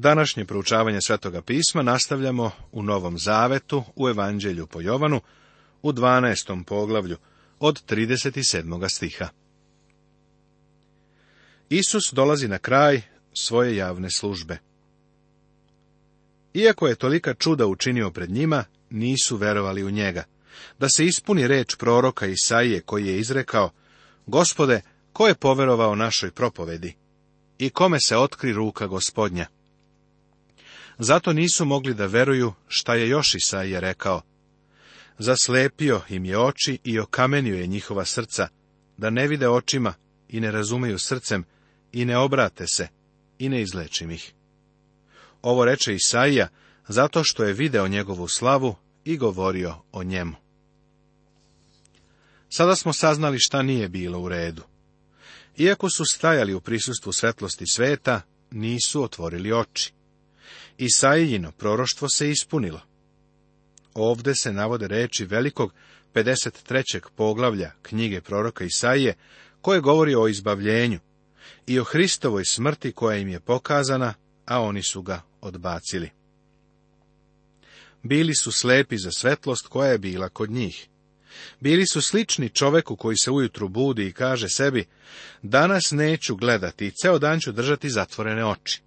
Današnje proučavanje Svetoga pisma nastavljamo u Novom Zavetu, u Evanđelju po Jovanu, u 12. poglavlju, od 37. stiha. Isus dolazi na kraj svoje javne službe. Iako je tolika čuda učinio pred njima, nisu verovali u njega. Da se ispuni reč proroka Isaije koji je izrekao, Gospode, ko je poverovao našoj propovedi? I kome se otkri ruka gospodnja? Zato nisu mogli da veruju šta je još Isaije rekao. Zaslepio im je oči i okamenio je njihova srca, da ne vide očima i ne razumeju srcem i ne obrate se i ne izlečim ih. Ovo reče Isaija zato što je video njegovu slavu i govorio o njemu. Sada smo saznali šta nije bilo u redu. Iako su stajali u prisustvu svetlosti sveta, nisu otvorili oči. Isaijino proroštvo se ispunilo. Ovde se navode reči velikog 53. poglavlja knjige proroka Isaije, koje govori o izbavljenju i o Hristovoj smrti koja im je pokazana, a oni su ga odbacili. Bili su slepi za svetlost koja je bila kod njih. Bili su slični čoveku koji se ujutru budi i kaže sebi, danas neću gledati i ceo dan ću držati zatvorene oči.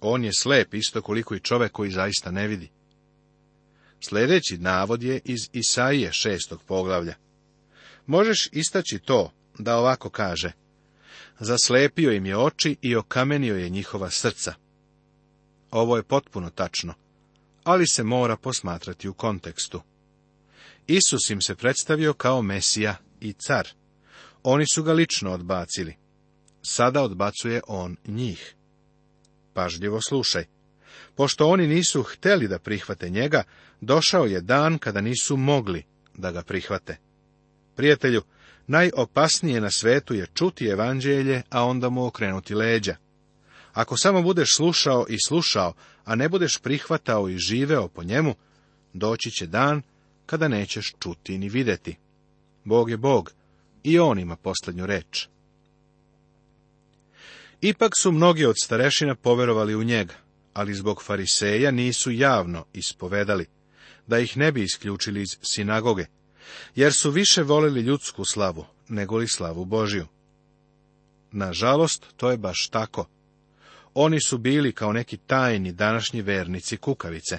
On je slep isto koliko i čovek koji zaista ne vidi. Sljedeći navod je iz Isaije šestog poglavlja. Možeš istaći to da ovako kaže. Zaslepio im je oči i okamenio je njihova srca. Ovo je potpuno tačno, ali se mora posmatrati u kontekstu. Isus im se predstavio kao Mesija i car. Oni su ga lično odbacili. Sada odbacuje on njih pažljivo slušaj. Pošto oni nisu hteli da prihvate njega, došao je dan kada nisu mogli da ga prihvate. Prijatelju, najopasnije na svetu je čuti evanđelje, a onda mu okrenuti leđa. Ako samo budeš slušao i slušao, a ne budeš prihvatao i živeo po njemu, doći će dan kada nećeš čuti ni vidjeti. Bog je Bog i On ima posljednju reč. Ipak su mnogi od starešina poverovali u njega, ali zbog fariseja nisu javno ispovedali, da ih ne bi isključili iz sinagoge, jer su više volili ljudsku slavu nego li slavu Božiju. Nažalost, to je baš tako. Oni su bili kao neki tajni današnji vernici kukavice.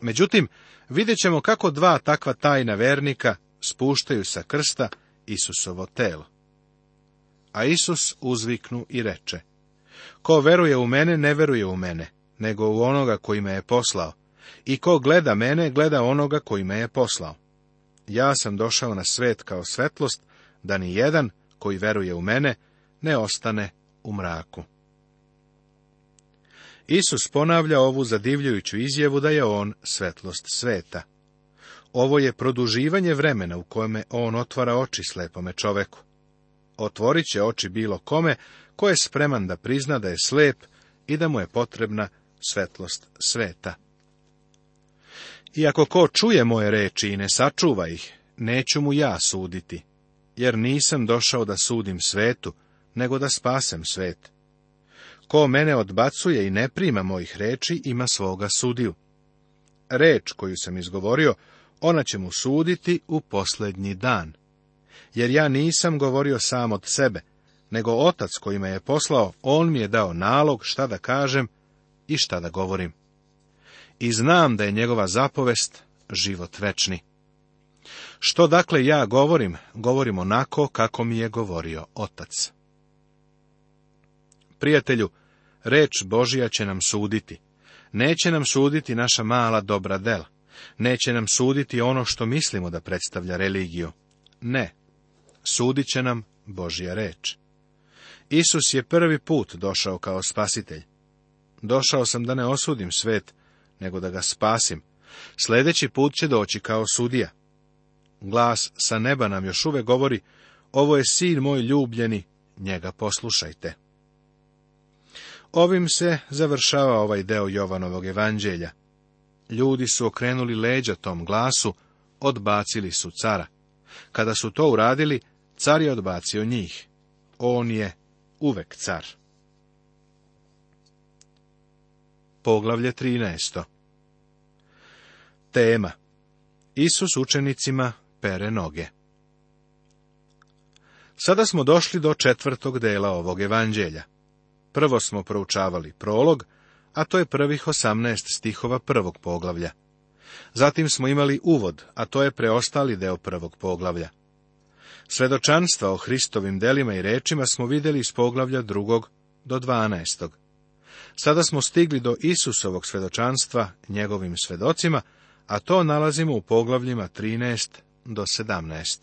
Međutim, vidjet ćemo kako dva takva tajna vernika spuštaju sa krsta Isusovo telo. A Isus uzviknu i reče, Ko veruje u mene, ne veruje u mene, nego u onoga koji me je poslao. I ko gleda mene, gleda onoga koji me je poslao. Ja sam došao na svet kao svetlost, da ni jedan koji veruje u mene ne ostane u mraku. Isus ponavlja ovu zadivljujuću izjavu da je on svetlost sveta. Ovo je produživanje vremena u kojem on otvara oči slepome čoveku otvorit će oči bilo kome ko je spreman da prizna da je slep i da mu je potrebna svetlost sveta. Iako ko čuje moje reči i ne sačuva ih, neću mu ja suditi, jer nisam došao da sudim svetu, nego da spasem svet. Ko mene odbacuje i ne prima mojih reči, ima svoga sudiju. Reč koju sam izgovorio, ona će mu suditi u poslednji dan jer ja nisam govorio sam od sebe, nego otac koji me je poslao, on mi je dao nalog šta da kažem i šta da govorim. I znam da je njegova zapovest život večni. Što dakle ja govorim, govorim onako kako mi je govorio otac. Prijatelju, reč Božija će nam suditi. Neće nam suditi naša mala dobra dela. Neće nam suditi ono što mislimo da predstavlja religiju. Ne, sudit će nam Božja reč. Isus je prvi put došao kao spasitelj. Došao sam da ne osudim svet, nego da ga spasim. Sljedeći put će doći kao sudija. Glas sa neba nam još uvek govori, ovo je sin moj ljubljeni, njega poslušajte. Ovim se završava ovaj deo Jovanovog evanđelja. Ljudi su okrenuli leđa tom glasu, odbacili su cara. Kada su to uradili, Car je odbacio njih. On je uvek car. Poglavlje 13. Tema Isus učenicima pere noge Sada smo došli do četvrtog dela ovog evanđelja. Prvo smo proučavali prolog, a to je prvih osamnaest stihova prvog poglavlja. Zatim smo imali uvod, a to je preostali deo prvog poglavlja. Svedočanstva o Hristovim delima i rečima smo vidjeli iz poglavlja drugog do 12. Sada smo stigli do Isusovog svedočanstva njegovim svedocima, a to nalazimo u poglavljima 13 do 17.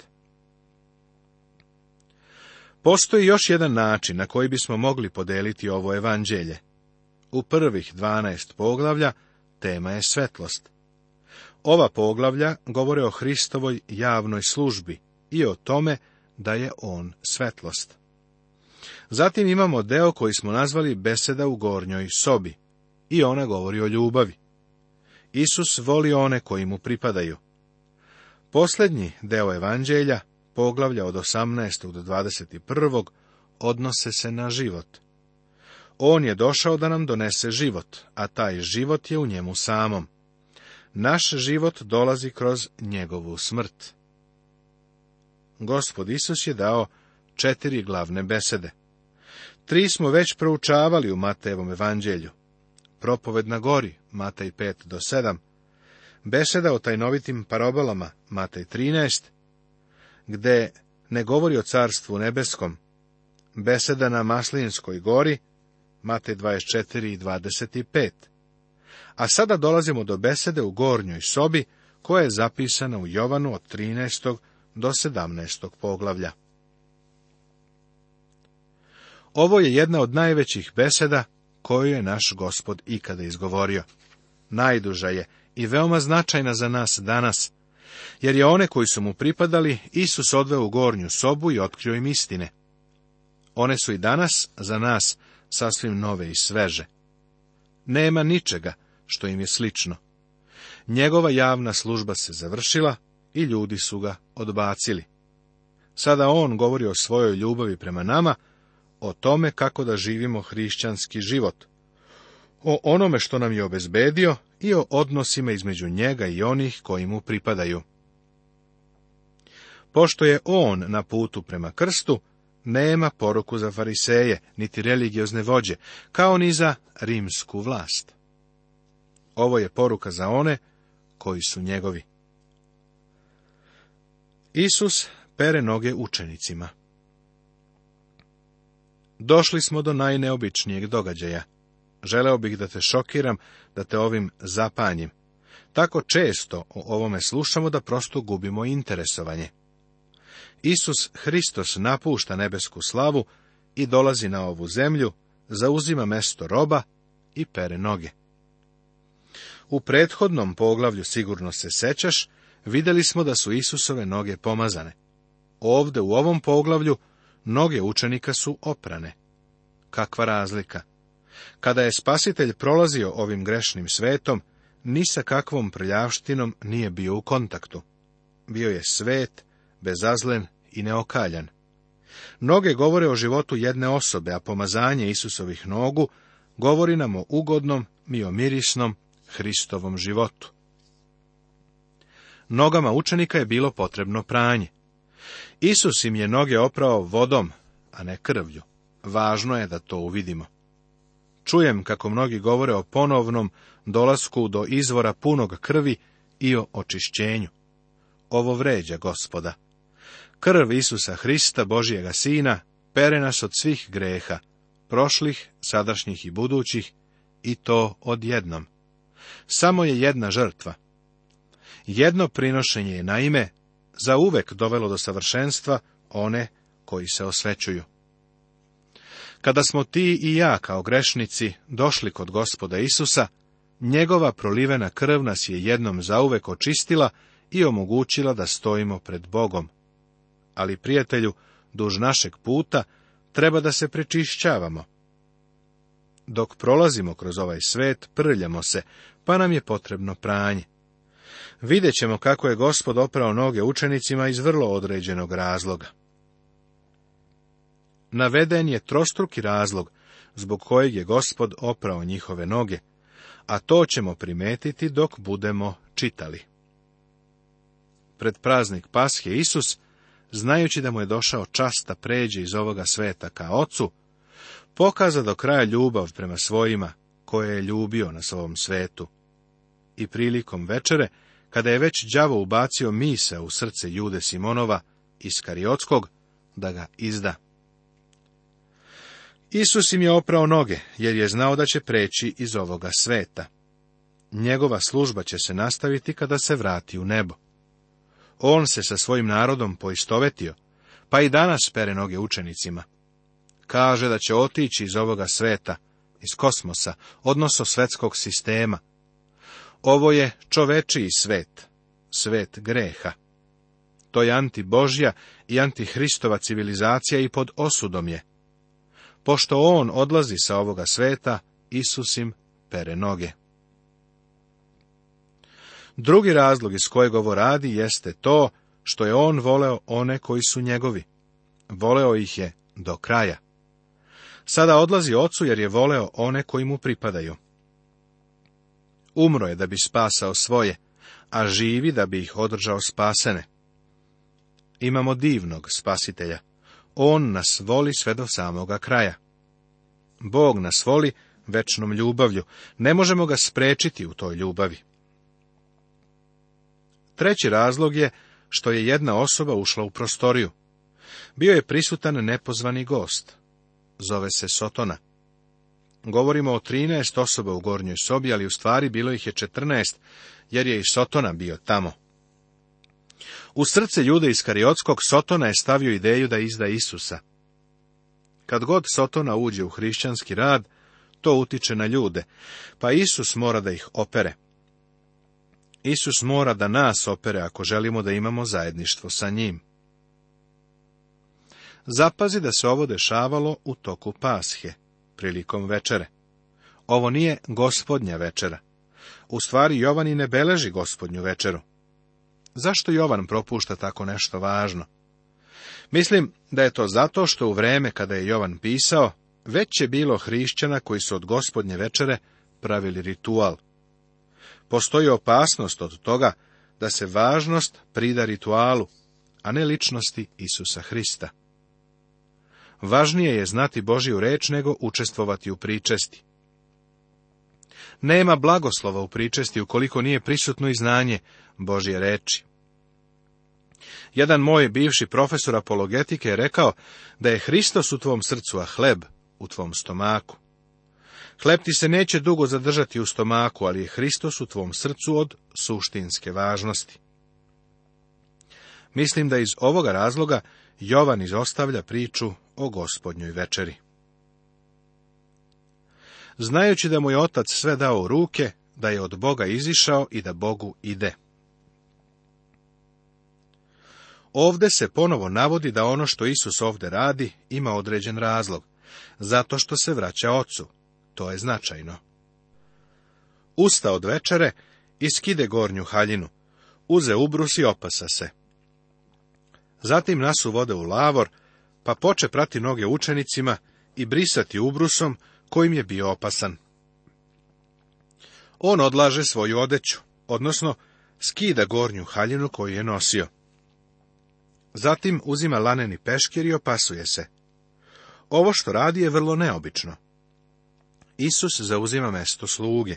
Postoji još jedan način na koji bismo mogli podeliti ovo evanđelje. U prvih 12 poglavlja tema je svetlost. Ova poglavlja govore o Hristovoj javnoj službi, i o tome da je on svetlost. Zatim imamo deo koji smo nazvali beseda u gornjoj sobi i ona govori o ljubavi. Isus voli one koji mu pripadaju. Posljednji deo evanđelja, poglavlja od 18. do 21. odnose se na život. On je došao da nam donese život, a taj život je u njemu samom. Naš život dolazi kroz njegovu smrt. Gospod Isus je dao četiri glavne besede. Tri smo već proučavali u Matejevom evanđelju. Propoved na gori, Matej 5 do 7, beseda o tajnovitim parobolama, Matej 13, gde ne govori o carstvu nebeskom, beseda na Maslinskoj gori, Matej 24 i 25. A sada dolazimo do besede u gornjoj sobi, koja je zapisana u Jovanu od 13 do 17. poglavlja. Ovo je jedna od najvećih beseda koju je naš gospod ikada izgovorio. Najduža je i veoma značajna za nas danas, jer je one koji su mu pripadali Isus odveo u gornju sobu i otkrio im istine. One su i danas za nas sasvim nove i sveže. Nema ničega što im je slično. Njegova javna služba se završila, i ljudi su ga odbacili. Sada on govori o svojoj ljubavi prema nama, o tome kako da živimo hrišćanski život, o onome što nam je obezbedio i o odnosima između njega i onih koji mu pripadaju. Pošto je on na putu prema krstu, nema poruku za fariseje, niti religiozne vođe, kao ni za rimsku vlast. Ovo je poruka za one koji su njegovi. Isus pere noge učenicima. Došli smo do najneobičnijeg događaja. Želeo bih da te šokiram, da te ovim zapanjim. Tako često o ovome slušamo da prosto gubimo interesovanje. Isus Hristos napušta nebesku slavu i dolazi na ovu zemlju, zauzima mesto roba i pere noge. U prethodnom poglavlju sigurno se sećaš vidjeli smo da su Isusove noge pomazane. Ovde u ovom poglavlju noge učenika su oprane. Kakva razlika! Kada je spasitelj prolazio ovim grešnim svetom, ni sa kakvom prljavštinom nije bio u kontaktu. Bio je svet, bezazlen i neokaljan. Noge govore o životu jedne osobe, a pomazanje Isusovih nogu govori nam o ugodnom i o mirisnom Hristovom životu nogama učenika je bilo potrebno pranje. Isus im je noge oprao vodom, a ne krvlju. Važno je da to uvidimo. Čujem kako mnogi govore o ponovnom dolasku do izvora punog krvi i o očišćenju. Ovo vređa gospoda. Krv Isusa Hrista, Božijega Sina, pere nas od svih greha, prošlih, sadašnjih i budućih, i to odjednom. Samo je jedna žrtva, jedno prinošenje je naime za uvek dovelo do savršenstva one koji se osvećuju. Kada smo ti i ja kao grešnici došli kod gospoda Isusa, njegova prolivena krv nas je jednom zauvek očistila i omogućila da stojimo pred Bogom. Ali, prijatelju, duž našeg puta treba da se prečišćavamo. Dok prolazimo kroz ovaj svet, prljamo se, pa nam je potrebno pranje vidjet ćemo kako je gospod oprao noge učenicima iz vrlo određenog razloga. Naveden je trostruki razlog zbog kojeg je gospod oprao njihove noge, a to ćemo primetiti dok budemo čitali. Pred praznik Pashe Isus, znajući da mu je došao časta pređe iz ovoga sveta ka ocu, pokaza do kraja ljubav prema svojima, koje je ljubio na svom svetu. I prilikom večere kada je već đavo ubacio misa u srce Jude Simonova iz Kariotskog, da ga izda. Isus im je oprao noge, jer je znao da će preći iz ovoga sveta. Njegova služba će se nastaviti kada se vrati u nebo. On se sa svojim narodom poistovetio, pa i danas pere noge učenicima. Kaže da će otići iz ovoga sveta, iz kosmosa, odnosno svetskog sistema, ovo je čovečiji svet, svet greha. To je antibožja i antihristova civilizacija i pod osudom je. Pošto on odlazi sa ovoga sveta, Isus im pere noge. Drugi razlog iz kojeg ovo radi jeste to što je on voleo one koji su njegovi. Voleo ih je do kraja. Sada odlazi ocu jer je voleo one koji mu pripadaju. Umro je da bi spasao svoje, a živi da bi ih održao spasene. Imamo divnog spasitelja. On nas voli sve do samoga kraja. Bog nas voli večnom ljubavlju. Ne možemo ga sprečiti u toj ljubavi. Treći razlog je što je jedna osoba ušla u prostoriju. Bio je prisutan nepozvani gost. Zove se Sotona govorimo o 13 osoba u gornjoj sobi, ali u stvari bilo ih je 14, jer je i Sotona bio tamo. U srce Jude iz Kariotskog Sotona je stavio ideju da izda Isusa. Kad god Sotona uđe u hrišćanski rad, to utiče na ljude, pa Isus mora da ih opere. Isus mora da nas opere ako želimo da imamo zajedništvo sa njim. Zapazi da se ovo dešavalo u toku pashe prilikom večere. Ovo nije gospodnja večera. U stvari Jovan i ne beleži gospodnju večeru. Zašto Jovan propušta tako nešto važno? Mislim da je to zato što u vreme kada je Jovan pisao, već je bilo hrišćana koji su od gospodnje večere pravili ritual. Postoji opasnost od toga da se važnost prida ritualu, a ne ličnosti Isusa Hrista. Važnije je znati Božiju reč nego učestvovati u pričesti. Nema blagoslova u pričesti ukoliko nije prisutno i znanje Božje reči. Jedan moj bivši profesor apologetike je rekao da je Hristos u tvom srcu, a hleb u tvom stomaku. Hleb ti se neće dugo zadržati u stomaku, ali je Hristos u tvom srcu od suštinske važnosti. Mislim da iz ovoga razloga Jovan izostavlja priču o gospodnjoj večeri. Znajući da mu je otac sve dao u ruke, da je od Boga izišao i da Bogu ide. Ovde se ponovo navodi da ono što Isus ovde radi ima određen razlog, zato što se vraća ocu. To je značajno. Usta od večere, skide gornju haljinu, uze ubrus i opasa se. Zatim nasu vode u lavor, pa poče prati noge učenicima i brisati ubrusom kojim je bio opasan. On odlaže svoju odeću, odnosno skida gornju haljinu koju je nosio. Zatim uzima laneni peškir i opasuje se. Ovo što radi je vrlo neobično. Isus zauzima mesto sluge.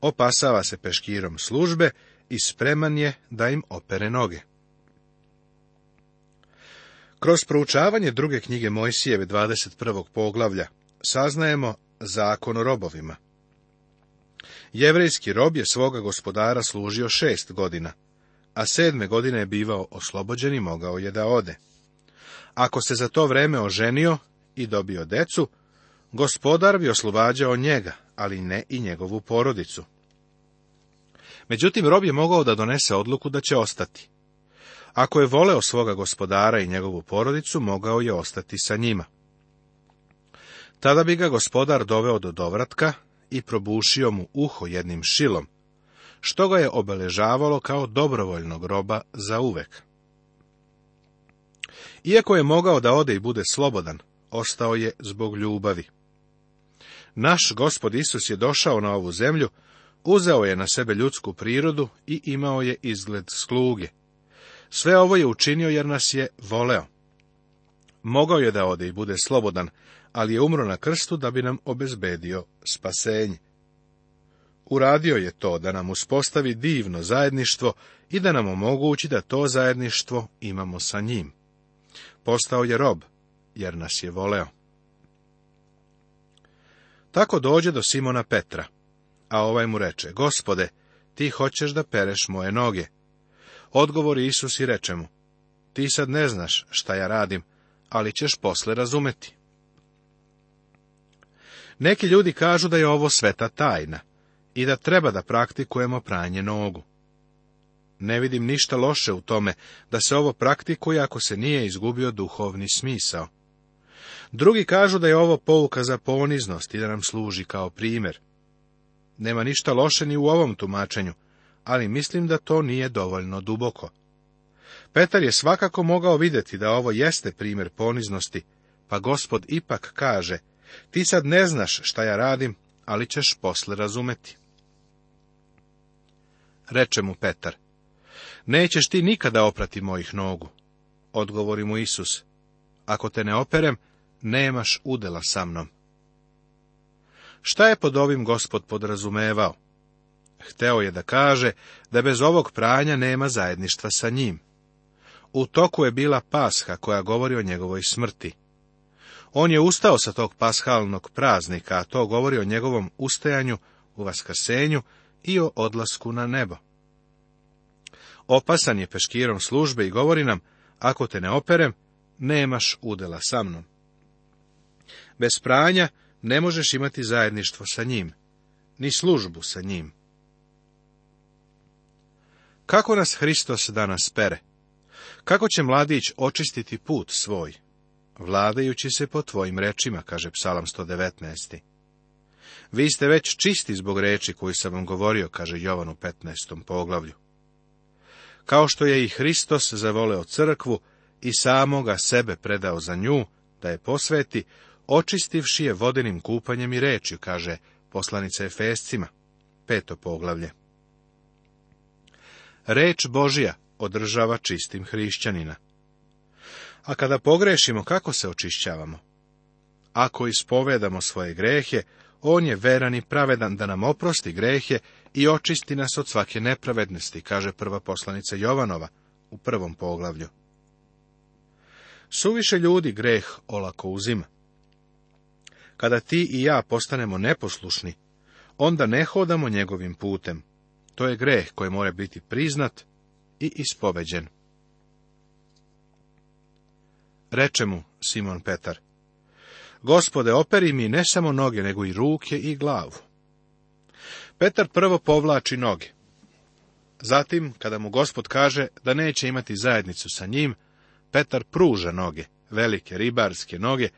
Opasava se peškirom službe i spreman je da im opere noge. Kroz proučavanje druge knjige Mojsijeve 21. poglavlja saznajemo zakon o robovima. Jevrejski rob je svoga gospodara služio šest godina, a sedme godine je bivao oslobođen i mogao je da ode. Ako se za to vreme oženio i dobio decu, gospodar bi oslobađao njega, ali ne i njegovu porodicu. Međutim, rob je mogao da donese odluku da će ostati. Ako je voleo svoga gospodara i njegovu porodicu, mogao je ostati sa njima. Tada bi ga gospodar doveo do dovratka i probušio mu uho jednim šilom, što ga je obeležavalo kao dobrovoljnog roba za uvek. Iako je mogao da ode i bude slobodan, ostao je zbog ljubavi. Naš gospod Isus je došao na ovu zemlju, uzeo je na sebe ljudsku prirodu i imao je izgled sluge, sve ovo je učinio jer nas je voleo. Mogao je da ode i bude slobodan, ali je umro na krstu da bi nam obezbedio spasenje. Uradio je to da nam uspostavi divno zajedništvo i da nam omogući da to zajedništvo imamo sa njim. Postao je rob, jer nas je voleo. Tako dođe do Simona Petra, a ovaj mu reče, gospode, ti hoćeš da pereš moje noge. Odgovori Isus i reče mu, ti sad ne znaš šta ja radim, ali ćeš posle razumeti. Neki ljudi kažu da je ovo sveta tajna i da treba da praktikujemo pranje nogu. Ne vidim ništa loše u tome da se ovo praktikuje ako se nije izgubio duhovni smisao. Drugi kažu da je ovo pouka za poniznost i da nam služi kao primjer. Nema ništa loše ni u ovom tumačenju, ali mislim da to nije dovoljno duboko. Petar je svakako mogao vidjeti da ovo jeste primjer poniznosti, pa gospod ipak kaže, ti sad ne znaš šta ja radim, ali ćeš posle razumeti. Reče mu Petar, nećeš ti nikada oprati mojih nogu. Odgovori mu Isus, ako te ne operem, nemaš udela sa mnom. Šta je pod ovim gospod podrazumevao? Hteo je da kaže da bez ovog pranja nema zajedništva sa njim. U toku je bila pasha koja govori o njegovoj smrti. On je ustao sa tog pashalnog praznika, a to govori o njegovom ustajanju u vaskrsenju i o odlasku na nebo. Opasan je peškirom službe i govori nam, ako te ne operem, nemaš udela sa mnom. Bez pranja ne možeš imati zajedništvo sa njim, ni službu sa njim. Kako nas Hristos danas pere? Kako će mladić očistiti put svoj? Vladajući se po tvojim rečima, kaže psalam 119. Vi ste već čisti zbog reči koju sam vam govorio, kaže Jovan u 15. poglavlju. Kao što je i Hristos zavoleo crkvu i samoga sebe predao za nju, da je posveti, očistivši je vodenim kupanjem i rečju, kaže poslanica Efescima, peto poglavlje. Reč Božja održava čistim hrišćanina. A kada pogrešimo, kako se očišćavamo? Ako ispovedamo svoje grehe, on je veran i pravedan da nam oprosti grehe i očisti nas od svake nepravednosti, kaže prva poslanica Jovanova u prvom poglavlju. Suviše ljudi greh olako uzima. Kada ti i ja postanemo neposlušni, onda ne hodamo njegovim putem, to je greh koji mora biti priznat i ispoveđen. Reče mu Simon Petar, Gospode, operi mi ne samo noge, nego i ruke i glavu. Petar prvo povlači noge. Zatim, kada mu gospod kaže da neće imati zajednicu sa njim, Petar pruža noge, velike ribarske noge,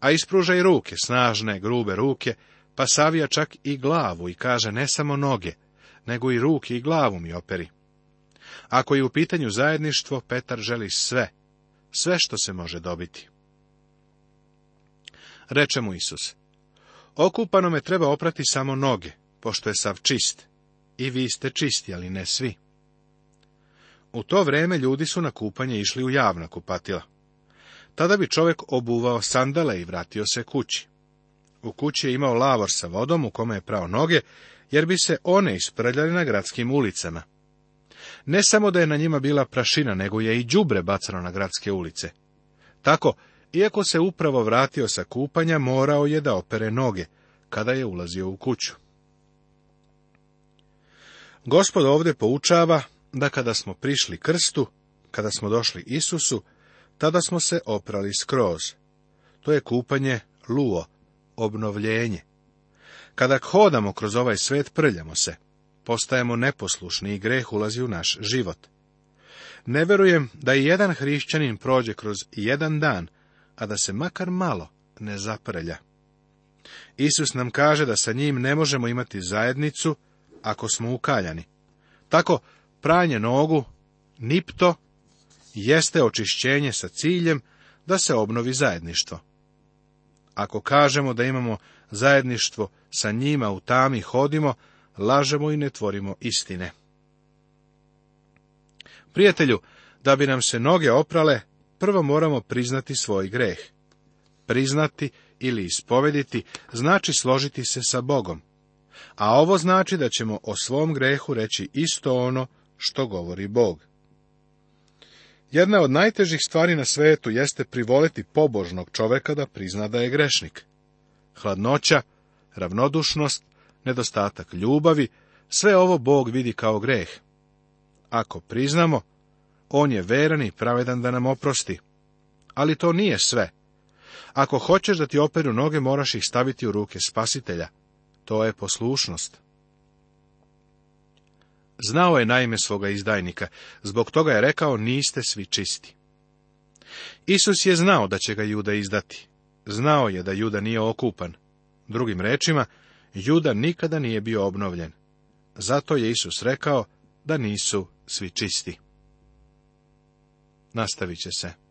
a ispruža i ruke, snažne, grube ruke, pa savija čak i glavu i kaže ne samo noge, nego i ruki i glavu mi operi. Ako je u pitanju zajedništvo, Petar želi sve, sve što se može dobiti. Reče mu Isus, okupano me treba oprati samo noge, pošto je sav čist, i vi ste čisti, ali ne svi. U to vreme ljudi su na kupanje išli u javna kupatila. Tada bi čovjek obuvao sandale i vratio se kući. U kući je imao lavor sa vodom u kome je prao noge, jer bi se one isprljali na gradskim ulicama. Ne samo da je na njima bila prašina, nego je i đubre bacano na gradske ulice. Tako, iako se upravo vratio sa kupanja, morao je da opere noge, kada je ulazio u kuću. Gospod ovdje poučava da kada smo prišli krstu, kada smo došli Isusu, tada smo se oprali skroz. To je kupanje luo, obnovljenje. Kada hodamo kroz ovaj svet, prljamo se. Postajemo neposlušni i greh ulazi u naš život. Ne verujem da i jedan hrišćanin prođe kroz jedan dan, a da se makar malo ne zaprlja. Isus nam kaže da sa njim ne možemo imati zajednicu ako smo ukaljani. Tako, pranje nogu, nipto, jeste očišćenje sa ciljem da se obnovi zajedništvo. Ako kažemo da imamo zajedništvo sa njima u tami hodimo, lažemo i ne tvorimo istine. Prijatelju, da bi nam se noge oprale, prvo moramo priznati svoj greh. Priznati ili ispovediti znači složiti se sa Bogom. A ovo znači da ćemo o svom grehu reći isto ono što govori Bog. Jedna od najtežih stvari na svetu jeste privoliti pobožnog čoveka da prizna da je grešnik. Hladnoća, ravnodušnost, nedostatak ljubavi, sve ovo Bog vidi kao greh. Ako priznamo, On je veran i pravedan da nam oprosti. Ali to nije sve. Ako hoćeš da ti operu noge, moraš ih staviti u ruke spasitelja. To je poslušnost. Znao je naime svoga izdajnika, zbog toga je rekao niste svi čisti. Isus je znao da će ga Juda izdati. Znao je da Juda nije okupan. Drugim rečima, Juda nikada nije bio obnovljen. Zato je Isus rekao da nisu svi čisti. Nastavit će se.